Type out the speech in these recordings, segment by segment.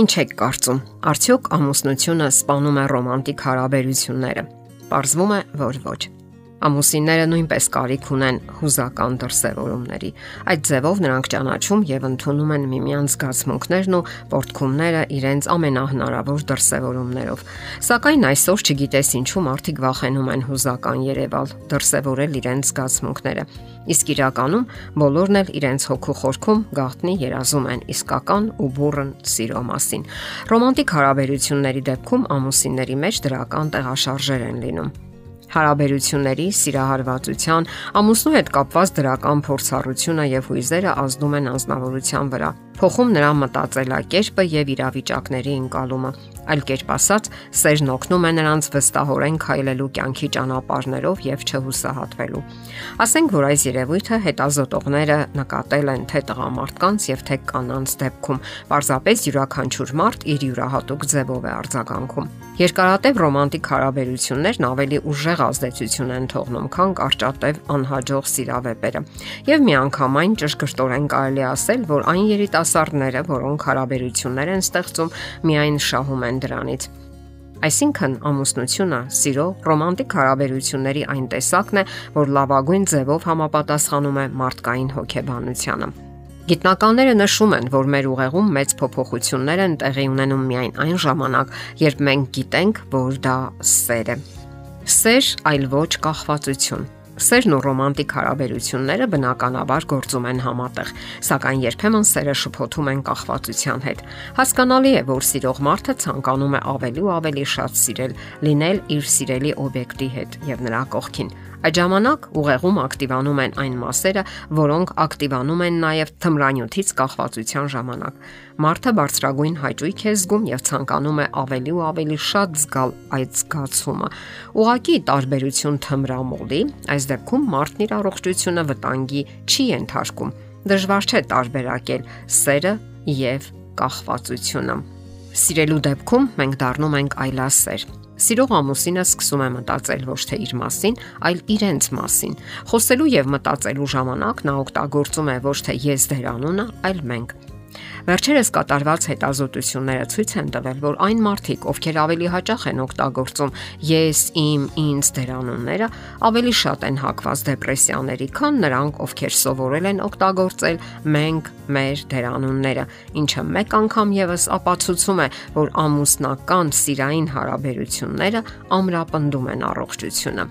Ինչ եք կարծում, արդյոք ամուսնությունը սպանում է ռոմանտիկ հարաբերությունները։ Պարզվում է, որ ոչ։ ոչ. Ամուսինները նույնպես կարիք ունեն հուզական դրսևորումների։ Այդ ձևով նրանք ճանաչում եւ ընդունում են միմյանց զգացմունքներն ու պորտքումները իրենց ամենահնարավոր դրսևորումներով։ Սակայն այսօր չգիտես ինչու մարդիկ վախենում են հուզական Երևալ, դրսևորել իրենց զգացմունքները։ Իսկ իրականում բոլորն էլ իրենց հոգու խորքում գաղտնի երազում են իսկական ու բուրըն սիրո մասին։ Ռոմանտիկ հարաբերությունների դեպքում ամուսինների մեջ դրական տեղաշարժեր են լինում հարաբերությունների, սիրահարվածության, ամուսնու հետ կապված դրական փորձառությունը եւ հույզերը ազդում են անznավորության վրա փոխում նրա մտածելակերպը եւ իրավիճակների ընկալումը։ Այլ կերպ ասած, սերն օգնում է նրանց վստահորեն քայլելու կյանքի ճանապարհներով եւ չհուսահատվելու։ Ասենք որ այս երևույթը հետազոտողները նկատել են թե տղամարդկանց եւ թե կանանց դեպքում։ Պարզապես յուրաքանչյուր մարդ իր յուրահատուկ ձևով է արձագանքում։ Երկարատև ռոմանտիկ հարաբերություններն ավելի ուժեղ ազդեցություն են թողնում, քան կարճատև անհաջող սիրավեպերը։ Եվ միանգամայն ճշգրտորեն կարելի ասել, որ այն երիտասարդ երիտասարդները, որոնք հարաբերություններ են ստեղծում, միայն շահում են դրանից։ Այսինքն ամուսնությունը սիրո ռոմանտիկ հարաբերությունների այն տեսակն է, որ լավագույն ձևով համապատասխանում է մարդկային հոգեբանությանը։ Գիտնականները նշում են, որ մեր ուղեղում մեծ փոփոխություններ են տեղի ունենում միայն այն ժամանակ, երբ մենք գիտենք, որ դա սեր է։ Սեր, այլ ոչ կախվածություն Սերն ու ռոմանտիկ հարաբերությունները բնականաբար գործում են համատեղ, սակայն երբեմն սերը շփոթում են կախվածության հետ։ Հասկանալի է, որ սիրող մարդը ցանկանում է ավելի ու ավելի շատ սիրել, լինել իր սիրելի օբյեկտի հետ եւ նրա կողքին։ Այդ ժամանակ ուղեղում ակտիվանում են այն մասերը, որոնք ակտիվանում են նաև թմրանյութից կախվածության ժամանակ։ Մարդը բարձրագույն հաճույք է զգում եւ ցանկանում է ավելի ու ավելի շատ զգալ այդ զգացումը։ Ուղղակի տարբերություն թմրամոլի, այս դեպքում մարդն իր առողջությունը վտանգի չի ենթարկում։ Դժվար չէ տարբերակել սերը եւ կախվածությունը։ Սիրելու դեպքում մենք դառնում ենք այլասեր Սիրող ամուսինը սկսում է մտածել ոչ թե իր մասին, այլ իրենց մասին։ Խոսելու եւ մտածելու ժամանակ նա օգտագործում է ոչ թե ես դերանունը, այլ մենք։ Վերջերս կատարված հետազոտությունները ցույց են տվել, որ այն մարդիկ, ովքեր ավելի հաճախ են օգտագործում ես, իմ, ինձ դերանունները, ավելի շատ են հակված դեպրեսիաների, քան նրանք, ովքեր սովորել են օգտագործել մենք, մեր դերանունները, ինչը մեկ անգամ եւս ապացուցում է, որ ամուսնական սիրային հարաբերությունները ամրապնդում են առողջությունը։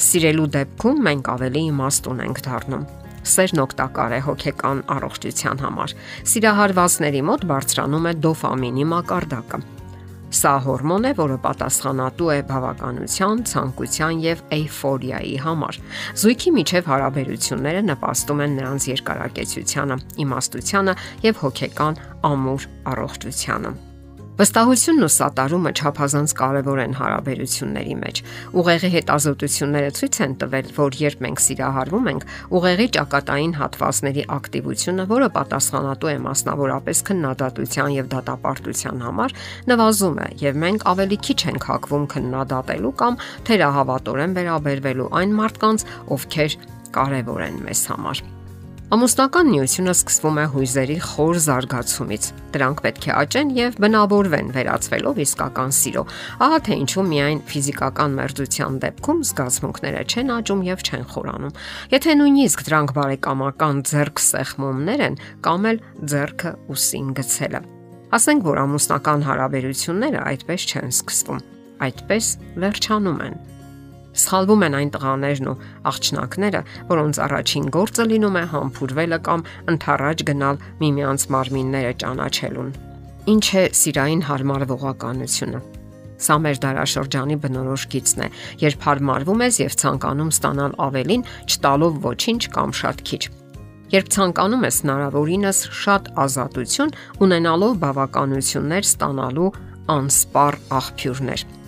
Սիրելու դեպքում մենք ավելի իմաստ ունենք դառնում Սերն օգտակար է հոգեկան առողջության համար։ Սիրահարվածների մոտ բարձրանում է դոֆամինի մակարդակը։ Սա հորմոն է, որը պատասխանատու է բավականության, ցանկության եւ էյֆորիայի համար։ Զույգի միջև հարաբերությունները նպաստում են նրանց երկարակեցությանը, իմաստությանը եւ հոգեկան ամուր առողջությանը։ Վստահությունն ու սատարումը չափազանց կարևոր են հարաբերությունների մեջ։ Ուղեղի հետազոտությունները ցույց են տվել, որ երբ մենք սիրահարվում ենք, ուղեղի ճակատային հատվածների ակտիվությունը, որը պատասխանատու է մասնավորապես քննադատության եւ դատապարտության համար, նվազում է եւ մենք ավելի քիչ ենք հակվում քննադատելու կամ թերահավատորեն վերաբերվելու այն մարդկանց, ովքեր կարևոր են մեզ համար։ Ամուսնական նյութությունը սկսվում է հույզերի խոր զարգացումից։ Դրանք պետք է աճեն եւ բնավորվեն վերածվելով իսկական սիրո։ Ահա թե ինչու միայն ֆիզիկական մերձության դեպքում զգացմունքները չեն աճում եւ չեն խորանում։ Եթե նույնիսկ դրանք բարեկամական ձեռք սեղմումներ են, կամ էլ ձեռքը ուսին գցելը։ Ասենք որ ամուսնական հարաբերությունները այդպես չեն սկսվում, այդպես վերջանում են Սխալվում են այն տղաներն ու աղջնակները, որոնց առաջին գործը լինում է համբուրվելը կամ ընթառաջ գնալ միմյանց մարմինները ճանաչելուն։ Ինչ է սիրային հարմարվողականությունը։ Սա մեր դարաշրջանի բնորոշ գիծն է, երբ հարմարվում ես եւ ցանկանում ստանալ ավելին, չտալով ոչինչ կամ շատ քիչ։ Երբ ցանկանում ես հնարավորինս շատ ազատություն ունենալով բավականություններ ստանալու անսպառ աղբյուրներ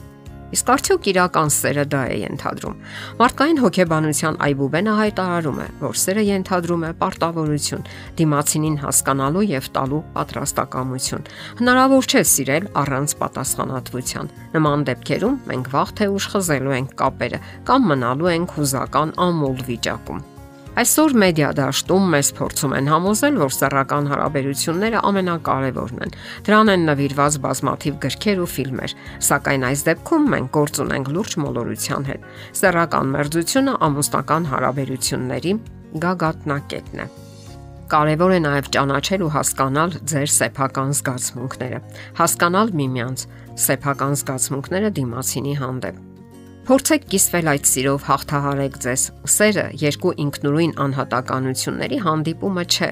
Իսկ արդյոք իրական սերը դա է ենթադրում։ Մարդկային հոգեբանության այբուբենը հայտարարում է, որ սերը ենթադրում է պարտավորություն, դիմացինին հասկանալու եւ տալու պատրաստակամություն։ Հնարավոր չէ սիրել առանց պատասխանատվության։ Նման դեպքերում մենք վաղ թե ուշ խզելու ենք կապերը կամ մնալու ենք հուզական ամուլ վիճակում։ Այսօր մեդիա դաշտում մեզ փորձում են համոզել, որ սեռական հարաբերությունները ամենակարևորն են։ Դրան են նվիրված բազմաթիվ գրքեր ու ֆիլմեր, սակայն այս դեպքում մենք գործ ունենք լուրջ մոլորության հետ։ Սեռական մերձությունը ամուսնական հարաբերությունների գագաթնակետն է։ Կարևոր է նաև ճանաչել ու հասկանալ ձեր սեփական զգացմունքները, հասկանալ միմյանց սեփական զգացմունքները դիմացինի հանդեպ Փորձեք կիսվել այդ սիրով հաղթահարեք ձեզ։ Սերը երկու ինքնուրույն անհատականությունների հանդիպումը չէ,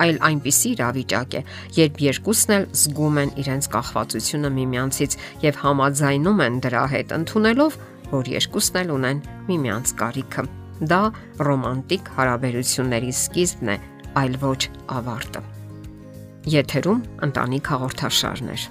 այլ այնպիսի իրավիճակ է, երբ երկուսն էլ զգում են իրենց կախվածությունը միմյանցից եւ համաձայնում են դրա հետ, ընդունելով, որ երկուսն էլ ունեն միմյանց կարիքը։ Դա ռոմանտիկ հարաբերությունների սկիզբն է, այլ ոչ ավարտը։ Եթերում ընտանիք հաղորդաշարներ։